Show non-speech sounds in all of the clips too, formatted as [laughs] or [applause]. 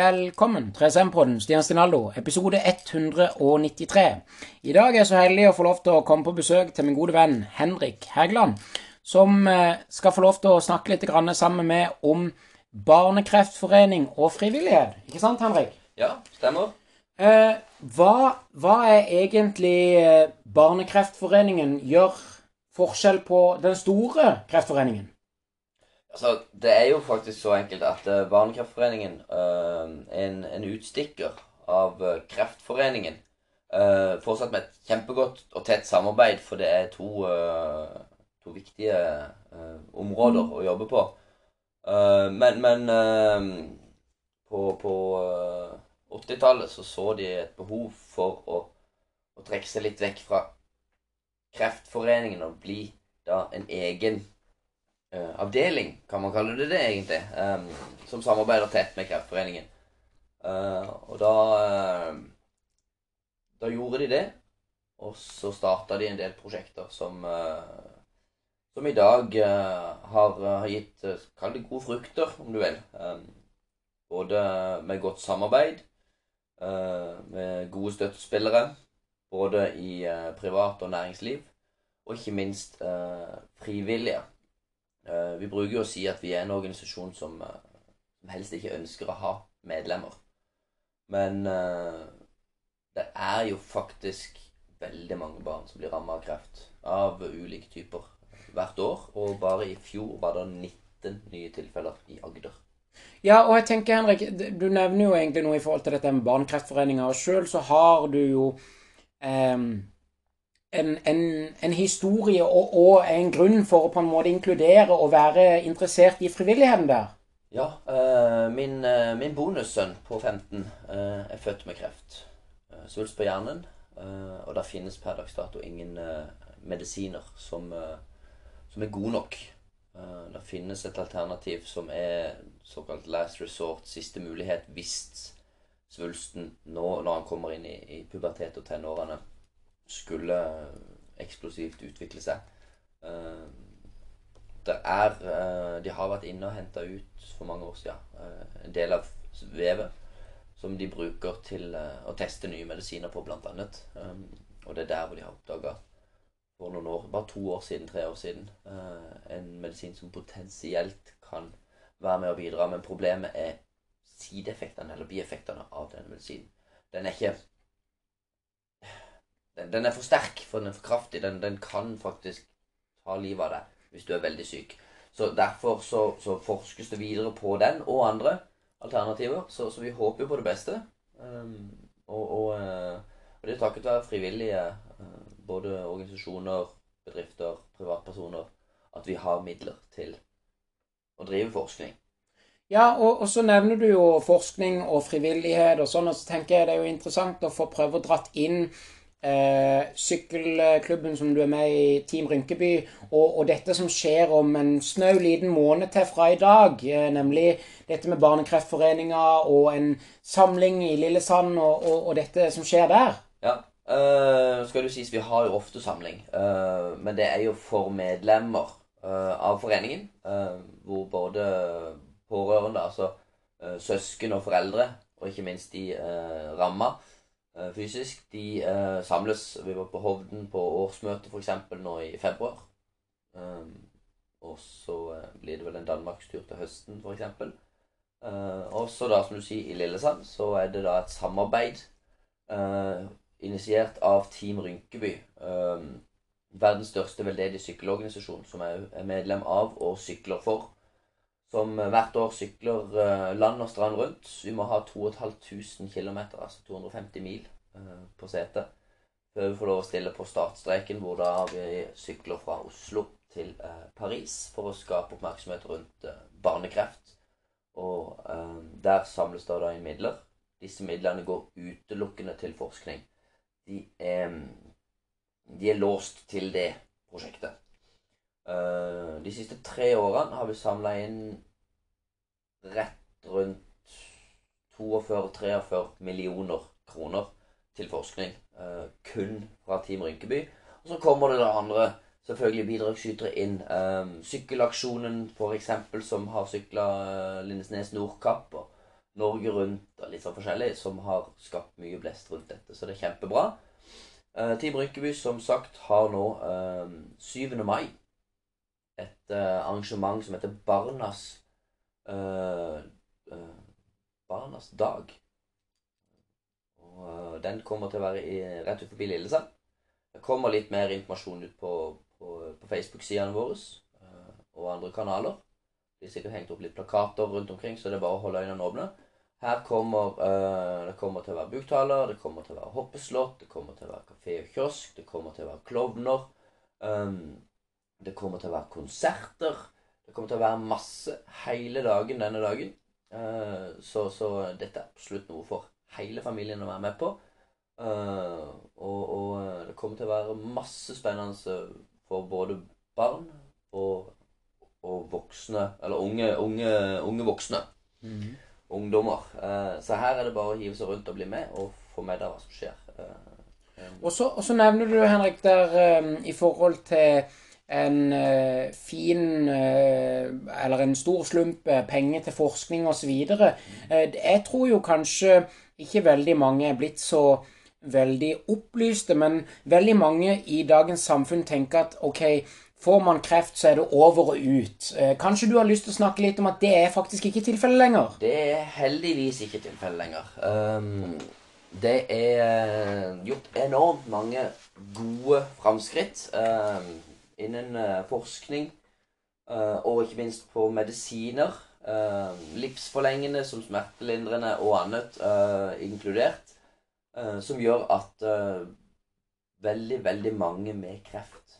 Velkommen til 3SM-podden, Stian Stinaldo, episode 193. I dag er jeg så heldig å få lov til å komme på besøk til min gode venn Henrik Hægeland, som eh, skal få lov til å snakke litt sammen med om Barnekreftforening og frivillighet. Ikke sant, Henrik? Ja, stemmer. Eh, hva, hva er egentlig eh, Barnekreftforeningen gjør forskjell på den store kreftforeningen? Altså, Det er jo faktisk så enkelt at uh, Barnekreftforeningen uh, er en, en, utstikker av uh, Kreftforeningen. Fortsatt med et kjempegodt og tett samarbeid, for det er to, to viktige områder å jobbe på. men men på, på 80-tallet så så de et behov for å, å trekke seg litt vekk fra Kreftforeningen og bli da en egen avdeling, kan man kalle det det egentlig, um, som samarbeider tett med Kreftforeningen. Uh, og da uh, Da gjorde de det. Og så starta de en del prosjekter som som i dag har, har, gitt Kall det gode frukter, om du vil. Um, både med godt samarbeid, med gode støttespillere, både i privat og næringsliv, og ikke minst frivillige Eh, vi bruker jo å si at vi er en organisasjon som, eh, som helst ikke ønsker å ha medlemmer. Men eh, det er jo faktisk veldig mange barn som blir ramma av kreft. Av ulike typer hvert år. Og bare i fjor var det 19 nye tilfeller i Agder. Ja, og jeg tenker, Henrik, du nevner jo egentlig noe i forhold til dette med Barnekreftforeninga. Og sjøl så har du jo eh, en, en, en historie og, og, en grunn for å på en måte inkludere og være interessert i frivilligheten der? Ja. Øh, min, øh, min bonussønn på 15 øh, er født med kreft. Svulst på hjernen. og det finnes per dags dato ingen medisiner som, som, er gode nok. det finnes et alternativ som er såkalt last resort, siste mulighet, hvis svulsten nå, når han kommer inn i, i pubertet og tenårene, skulle eksplosivt utvikle seg. Eh, det er eh, De har vært inne og henta ut for mange år siden eh, en del av vevet som de bruker til å teste nye medisiner på, blant annet. Og det er der hvor de har oppdaga for noen år, bare to år siden, tre år siden, en medisin som potensielt kan være med å bidra. Men problemet er sideeffektene, eller bieffektene, av denne medisinen. Den er ikke den, er for sterk, for den er for kraftig. Den, den, kan faktisk ta livet av deg hvis du er veldig syk. Så Derfor så, så forskes det videre på den og andre alternativer. Så, så vi håper jo på det beste. Um, og, og, uh, og, det er takket være frivillige, uh, både organisasjoner, bedrifter, privatpersoner, at vi har midler til å drive forskning. Ja, og, og, så nevner du jo forskning og frivillighet og sånn, og så tenker jeg det er jo interessant å få prøve å dratt inn eh, sykkelklubben som du er med i, Team Rynkeby, og, og, dette som skjer om en snau liten måned til fra i dag, eh, nemlig dette med Barnekreftforeninga og en samling i Lillesand og, og, og dette som skjer der. Ja, uh, skal du sies, vi har jo ofte samling, uh, men det er jo for medlemmer uh, av foreningen, hvor både pårørende, altså søsken og foreldre, og ikke minst de uh, ramma, fysisk. De uh, samles Vi var på Hovden på årsmøte f.eks. nå i februar. Um, og så uh, blir det vel en danmarkstur til høsten f.eks. Uh, og så da, som du sier, i Lillesand så er det da et samarbeid uh, initiert av Team Rynkeby. Um, verdens største veldedige sykkelorganisasjon, som jeg er medlem av og sykler for som hvert år sykler eh, land og strand rundt. Vi må ha 2500 km, altså 250 mil, eh, på setet før vi får lov å stille på startstreken, hvor da vi sykler fra Oslo til eh, Paris for å skape oppmerksomhet rundt barnekreft. Og der samles det da inn midler. Disse midlene går utelukkende til forskning. De er, de er låst til det prosjektet. Uh, de siste tre årene har vi samla inn rett rundt 42-43 millioner kroner til forskning. Uh, kun fra Team Rynkeby. Og så kommer det da andre selvfølgelig bidragsskytere inn. Um, sykkelaksjonen f.eks., som har sykla Lindesnes Nordkapp. Og Norge Rundt og litt sånn forskjellig som har skapt mye blest rundt dette. Så det er kjempebra. Uh, Team Rynkeby som sagt har nå um, 7. mai et uh, arrangement som heter Barnas Barnas dag. Og Den kommer til å være i, rett ut forbi Lillesand. Det kommer litt mer informasjon ut på, på, på Facebook-sidene våre og andre kanaler. Det er sikkert hengt opp litt plakater rundt omkring, så det er bare å holde øynene åpne. Her kommer uh, Det kommer til å være buktaler, det kommer til å være hoppeslott, det kommer til å være kafé og kiosk, det kommer til å være klovner. Um, det kommer til å være konserter. Det kommer til å være masse hele dagen denne dagen. Uh, så, så, dette er absolutt noe for hele familien å være med på. Uh, og, og, det kommer til å være masse spennende for både barn og og voksne, eller unge, unge, unge voksne. Mm. Ungdommer. Eh, så her er det bare å hive seg rundt og bli med og få med deg hva som skjer. Eh, og, så, nevner du, Henrik, der eh, i forhold til en uh, fin uh, Eller en stor slump uh, penger til forskning osv. Uh, jeg tror jo kanskje ikke veldig mange er blitt så veldig opplyste, men veldig mange i dagens samfunn tenker at ok, Får man kreft, så er det over og ut. Eh, kanskje du har lyst til å snakke litt om at det er faktisk ikke tilfellet lenger? Det er heldigvis ikke tilfellet lenger. Um, det er eh, gjort enormt mange gode framskritt um, innen uh, forskning uh, og ikke minst på medisiner. Uh, livsforlengende som smertelindrende og annet inkludert. som gjør at veldig, veldig mange med kreft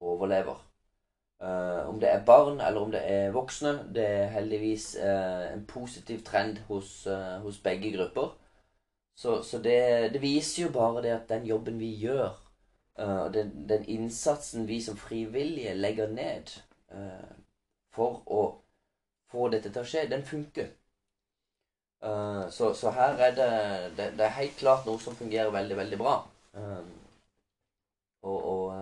overlever. Uh, om det er barn eller om det er voksne, det er heldigvis uh, en positiv trend hos, uh, hos begge grupper. Så, så det, det, viser jo bare det at den jobben vi gjør, den, den, innsatsen vi som frivillige legger ned for å få dette til å skje, den funker. Så, så, her er det, det, det er helt klart noe som fungerer veldig, veldig bra. og, og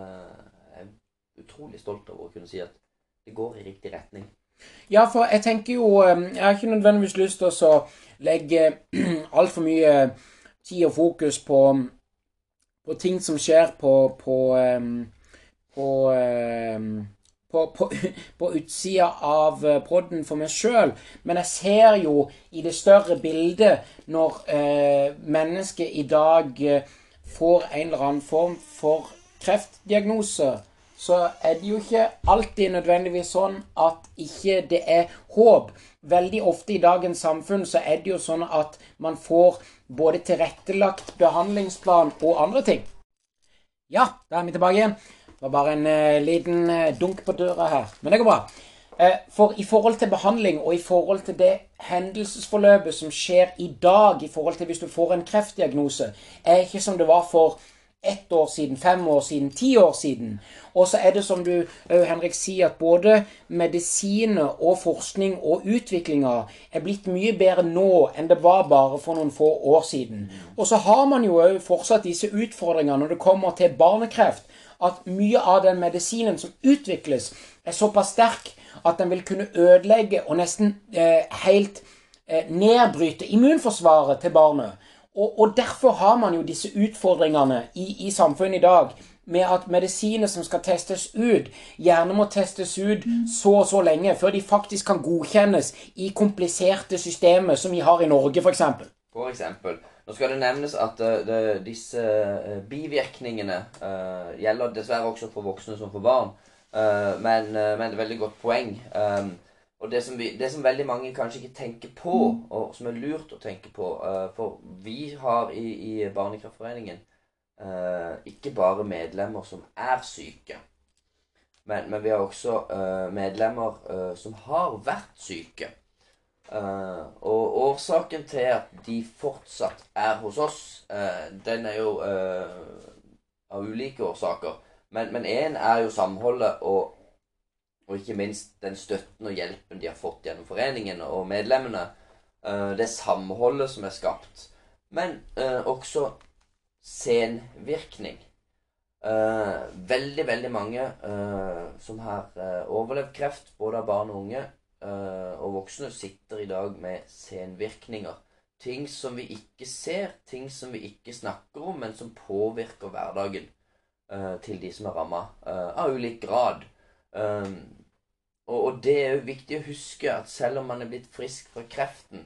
utrolig stolt over å kunne si at det går i riktig retning. Ja, for jeg tenker jo Jeg har ikke nødvendigvis lyst til å legge [clears throat] altfor mye tid og fokus på, på ting som skjer på på, på, på, [laughs] på, utsida av podden for meg sjøl, men jeg ser jo i det større bildet når eh, mennesket i dag uh, får en eller annen form for kreftdiagnose så er det jo ikke alltid nødvendigvis sånn at ikke det er håp. Veldig ofte i dagens samfunn så er det jo sånn at man får både tilrettelagt behandlingsplan og andre ting. Ja, da er vi tilbake igjen. Det var bare en uh, liten uh, dunk på døra her. Men det går bra. Uh, for i forhold til behandling og i forhold til det hendelsesforløpet som skjer i dag, i forhold til hvis du får en kreftdiagnose, er ikke som det var for ett år siden, fem år siden, ti år siden. Og så er det som du Henrik sier, at både medisiner og forskning og utviklinga er blitt mye bedre nå enn det var bare for noen få år siden. Og så har man jo fortsatt disse utfordringene når det kommer til barnekreft. At mye av den medisinen som utvikles, er såpass sterk at den vil kunne ødelegge og nesten eh, helt eh, nedbryte immunforsvaret til barnet. Og, og, derfor har man jo disse utfordringene i, i, samfunnet i dag med at medisiner som skal testes ut, gjerne må testes ut så og så lenge før de faktisk kan godkjennes i kompliserte systemer som vi har i Norge, f.eks. For eksempel. Nå skal det nevnes at uh, det, disse uh, bivirkningene uh, gjelder dessverre også for voksne som for barn. Men, men, det er et veldig godt poeng. Um, og det som, vi, det som, veldig mange kanskje ikke tenker på, mm. og som er lurt å tenke på uh, For vi har i, i Barnekraftforeningen uh, ikke bare medlemmer som er syke. Men, men vi har også uh, medlemmer som har vært syke. og årsaken til at de fortsatt er hos oss, den er jo av ulike årsaker. Men én er jo samholdet og og ikke minst den støtten og hjelpen de har fått gjennom foreningen og medlemmene. Eh, det samholdet som er skapt. Men eh, også senvirkning. Uh, veldig, veldig mange som har overlevd kreft, både av barn og unge, eh, og voksne sitter i dag med senvirkninger. Ting som vi ikke ser, ting som vi ikke snakker om, men som påvirker hverdagen eh, til de som er ramma, eh, av ulik grad. Um, og, og, det er jo viktig å huske at selv om man er blitt frisk fra kreften,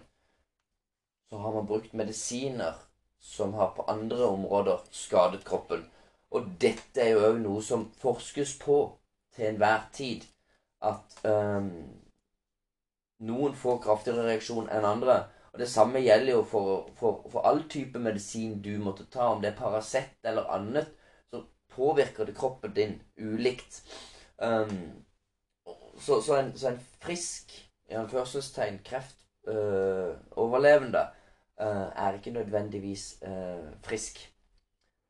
så har man brukt medisiner som har på andre områder skadet kroppen. Og dette er jo òg noe som forskes på til enhver tid. At um, noen får kraftigere reaksjon enn andre. Og Det samme gjelder jo for, for, for all type medisin du måtte ta. Om det er Paracet eller annet, så påvirker det kroppen din ulikt. Um, så, så, en, så, en, frisk, i anførselstegn, kreftoverlevende uh, uh, er ikke nødvendigvis uh, frisk.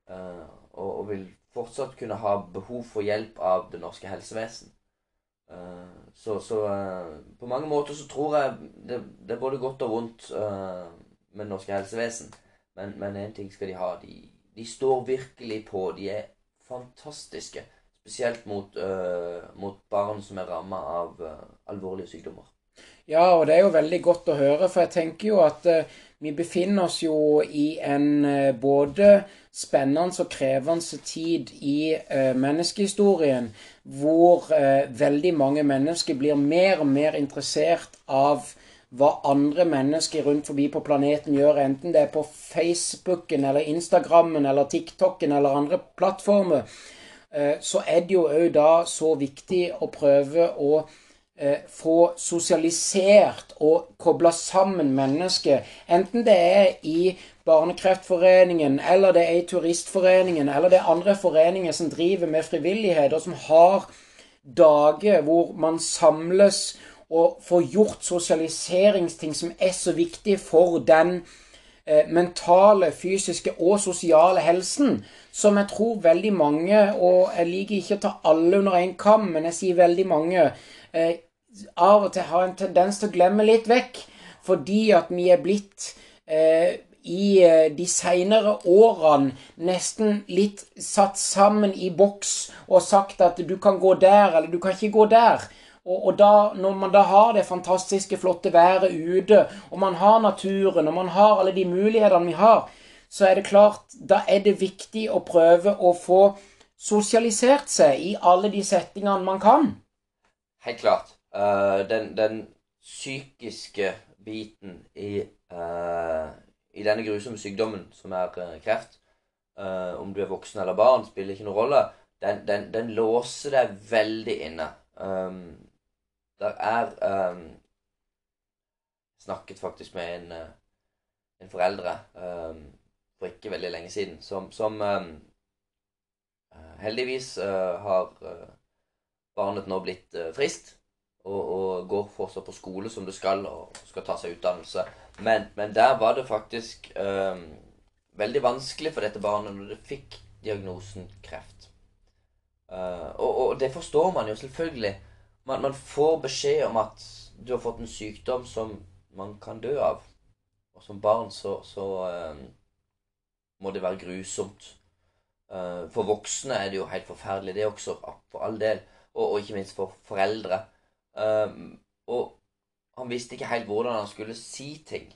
Og, og, vil fortsatt kunne ha behov for hjelp av det norske helsevesen. Så, så på mange måter så tror jeg det, det er både godt og vondt med det norske helsevesen. Men én ting skal de ha. De, de, står virkelig på. De er fantastiske. Spesielt mot, mot barn som er ramma av alvorlige sykdommer. Ja, og det er jo veldig godt å høre, for jeg tenker jo at vi befinner oss jo i en både spennende og krevende tid i uh, menneskehistorien, hvor uh, veldig mange mennesker blir mer og mer interessert av hva andre mennesker rundt forbi på planeten gjør, enten det er på Facebooken eller Instagrammen eller TikToken eller andre plattformer, uh, så er det jo òg da så viktig å prøve å få sosialisert og kobla sammen mennesker, enten det er i Barnekreftforeningen, eller det er i Turistforeningen, eller det er andre foreninger som driver med frivillighet, og som har dager hvor man samles og får gjort sosialiseringsting som er så viktig for den eh, mentale, fysiske og sosiale helsen, som jeg tror veldig mange Og jeg liker ikke å ta alle under én kam, men jeg sier veldig mange eh, av og til har en tendens til å glemme litt vekk, fordi at vi er blitt eh, i eh, de seinere årene nesten litt satt sammen i boks og sagt at du kan gå der, eller du kan ikke gå der. Og, da, når man da har det fantastiske, flotte været ute, og man har naturen, og man har alle de mulighetene vi har, så er det klart Da er det viktig å prøve å få sosialisert seg i alle de settingene man kan. Helt klart. Uh, den, den, psykiske biten i uh i denne grusomme sykdommen som er uh, kreft, om du er voksen eller barn, spiller ikke noen rolle, den, den, den låser deg veldig inne. Um, der er um, Snakket faktisk med en, uh, en foreldre um, for ikke veldig lenge siden, som, som heldigvis har barnet nå blitt frist Og, og, går fortsatt på skole som det skal, og skal ta seg utdannelse. Men, men der var det faktisk um, veldig vanskelig for dette barnet når det fikk diagnosen kreft. Uh, og, og, det forstår man jo selvfølgelig. Man, man, får beskjed om at du har fått en sykdom som man kan dø av. Og som barn så, så um, må det være grusomt. Uh, for voksne er det jo helt forferdelig, det også, for all del. Og, og ikke minst for foreldre. Um, og han visste ikke helt hvordan han skulle si ting,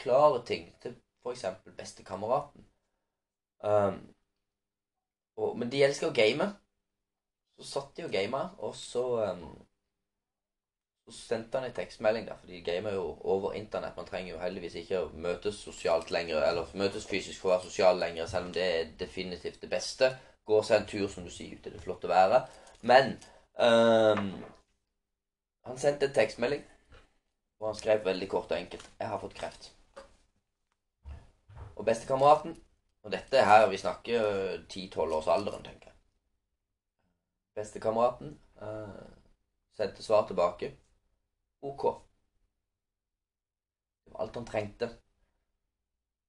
klare ting, til f.eks. bestekameraten. Um, og, men de elsker å game. Så satt de og gama, og så um, så sendte han en tekstmelding, der, for de gamer jo over internett. Man trenger jo heldigvis ikke å møtes sosialt lenger, eller møtes fysisk for å være sosial lenger, selv om det er definitivt det beste. Gå seg en tur, som du sier, ut i det flotte været. Men um, han sendte en tekstmelding og han skrev veldig kort og enkelt 'Jeg har fått kreft'. Og bestekameraten Og dette er her vi snakker 10-12 års alderen, tenker jeg. Bestekameraten uh, sendte svar tilbake. OK. Det var alt han trengte.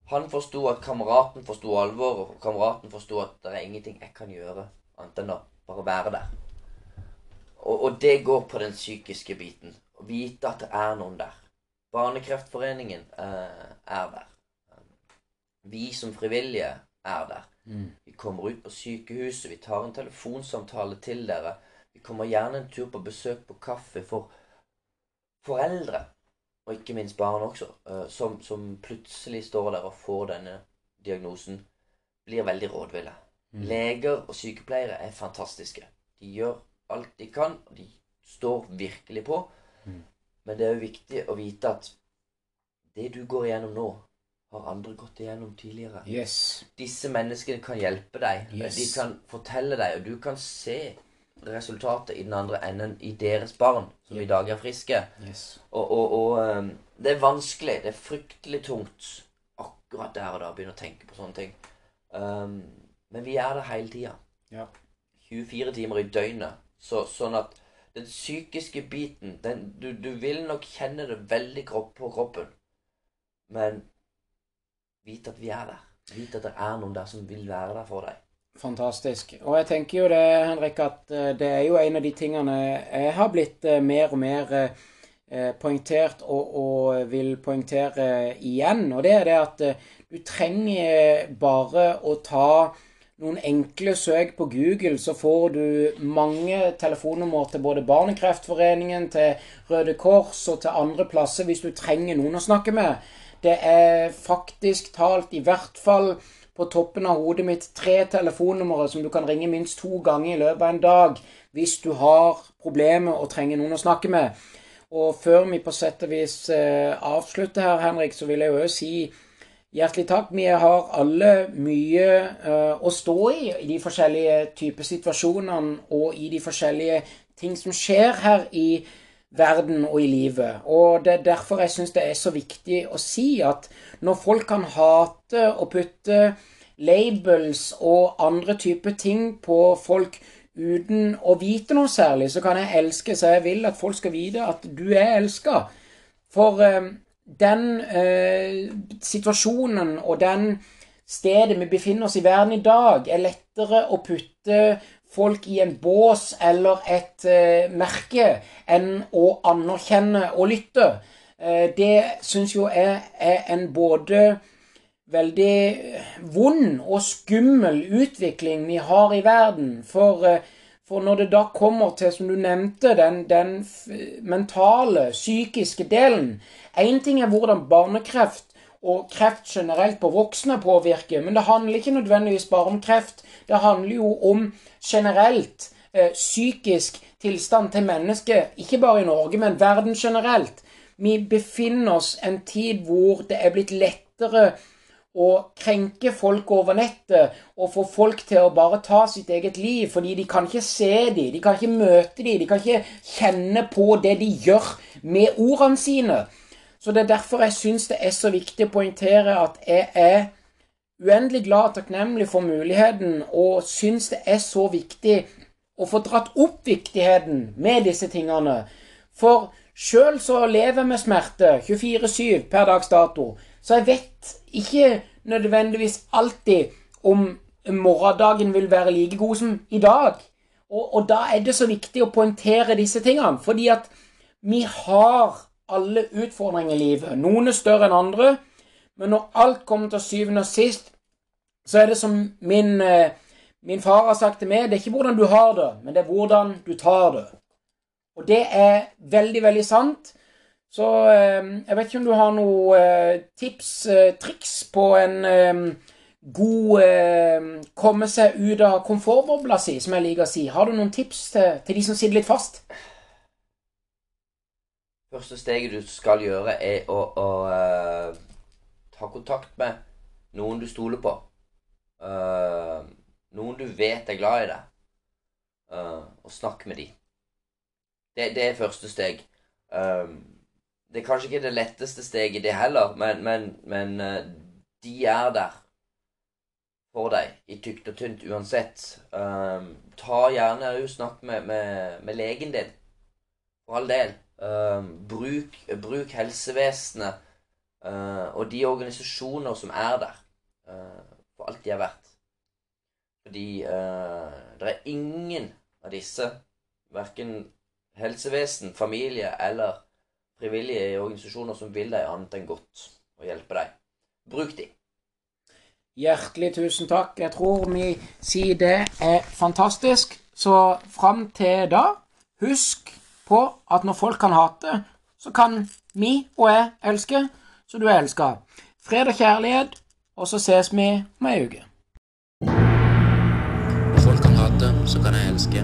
Han forsto at kameraten forsto alvor, og kameraten forsto at det er ingenting jeg kan gjøre annet enn å bare være der. Og, og det går på den psykiske biten. Å vite at det er noen der. Barnekreftforeningen eh, er der. Vi som frivillige er der. Mm. Vi kommer ut på sykehuset, vi tar en telefonsamtale til dere. Vi kommer gjerne en tur på besøk på kaffe for, foreldre, og ikke minst barn også, eh, som, som plutselig står der og får denne diagnosen, blir veldig rådville. Leger og sykepleiere er fantastiske. De gjør alt de kan, og de står virkelig på. Mm. Men det er jo viktig å vite at det du går igjennom nå, har andre gått igjennom tidligere. Yes. Disse menneskene kan hjelpe deg. Yes. De kan fortelle deg, og du kan se resultatet i den andre enden i deres barn, som i dag er friske. yes. Og, og, og ehm, det er vanskelig. Det er fryktelig tungt akkurat der og da å begynne å tenke på sånne ting. Um, men vi er der hele tida. Ja. 24 timer i døgnet. Så, sånn at den psykiske biten den, du, du vil nok kjenne det veldig på kroppen. Men vit at vi er der. Vit at det er noen der som vil være der for deg. Fantastisk. Og jeg tenker jo det, Henrik, at eh, det er jo en av de tingene jeg har blitt eh, mer og mer eh, poengtert og, og vil poengtere igjen. Og det er det at du trenger bare å ta noen enkle søk på Google, så får du mange telefonnummer til både Barnekreftforeningen, til Røde Kors og til andre plasser hvis du trenger noen å snakke med. Det er faktisk talt i hvert fall på toppen av hodet mitt tre telefonnumre som du kan ringe minst to ganger i løpet av en dag hvis du har problemer og trenger noen å snakke med. Og før vi på sett og vis eh, avslutter her, Henrik, så vil jeg jo si hjertelig takk. Vi har alle mye eh, å stå i i de forskjellige typer situasjonene og i de forskjellige ting som skjer her i verden og i livet. Og det er derfor jeg syns det er så viktig å si at når folk kan hate og putte labels og andre typer ting på folk uten å vite noe særlig, så kan jeg elske, så jeg vil at folk skal vite at du er elska. For eh, den eh, situasjonen og den stedet vi befinner oss i verden i dag, er lettere å putte folk i en bås eller et eh, merke enn å anerkjenne og lytte. Eh, det syns jo jeg er en både veldig vond og skummel utvikling vi har i verden. For, eh, for når det da kommer til, som du nevnte, den, den mentale, psykiske delen Én ting er hvordan barnekreft og kreft generelt på voksne påvirker, men det handler ikke nødvendigvis bare om kreft. Det handler jo om generelt eh, psykisk tilstand til mennesket, ikke bare i Norge, men verden generelt. Vi befinner oss en tid hvor det er blitt lettere å krenke folk over nettet og få folk til å bare ta sitt eget liv, fordi de kan ikke se dem, de kan ikke møte dem, de kan ikke kjenne på det de gjør med ordene sine. Så det er derfor jeg syns det er så viktig å poengtere at jeg er uendelig glad og takknemlig for muligheten, og syns det er så viktig å få dratt opp viktigheten med disse tingene. For sjøl så lever jeg med smerte 24-7 per dags dato, så jeg vet ikke nødvendigvis alltid om morgendagen vil være like god som i dag. Og, og da er det så viktig å poengtere disse tingene, fordi at vi har alle utfordringer i livet. Noen er større enn andre, men når alt kommer til syvende og sist, så er det som min, eh, min far har sagt til meg, det er ikke hvordan du har det, men det er hvordan du tar det. Og det er veldig, veldig sant. Så eh, jeg vet ikke om du har noe eh, tips, triks på en god komme seg ut av komfortbobla si, som jeg liker å si. Har du noen tips til, til de som sitter litt fast? Første steget du skal gjøre, er å, å ta kontakt med noen du stoler på. Uh, noen du vet er glad i deg. Uh, og snakk med dem. Det, det er første steg. Eh, det er kanskje ikke det letteste steget, det heller, men, men, men de er der for deg i tykt og tynt uansett. Ta gjerne og snakk med, med, med legen din, for all del. Bruk, bruk helsevesenet eh, og de organisasjoner som er der, uh, for alt de er verdt. Fordi uh, det er ingen av disse, verken helsevesen, familie eller frivillige organisasjoner, som vil deg annet enn godt og hjelpe deg. Bruk de. Hjertelig tusen takk. Jeg tror vi sier det er fantastisk. Så fram til da, husk på at når folk kan hate, så kan vi og jeg elske, så du elsker. Fred og kjærlighet, og så ses vi om ei uke. Folk kan hate, så kan jeg elske.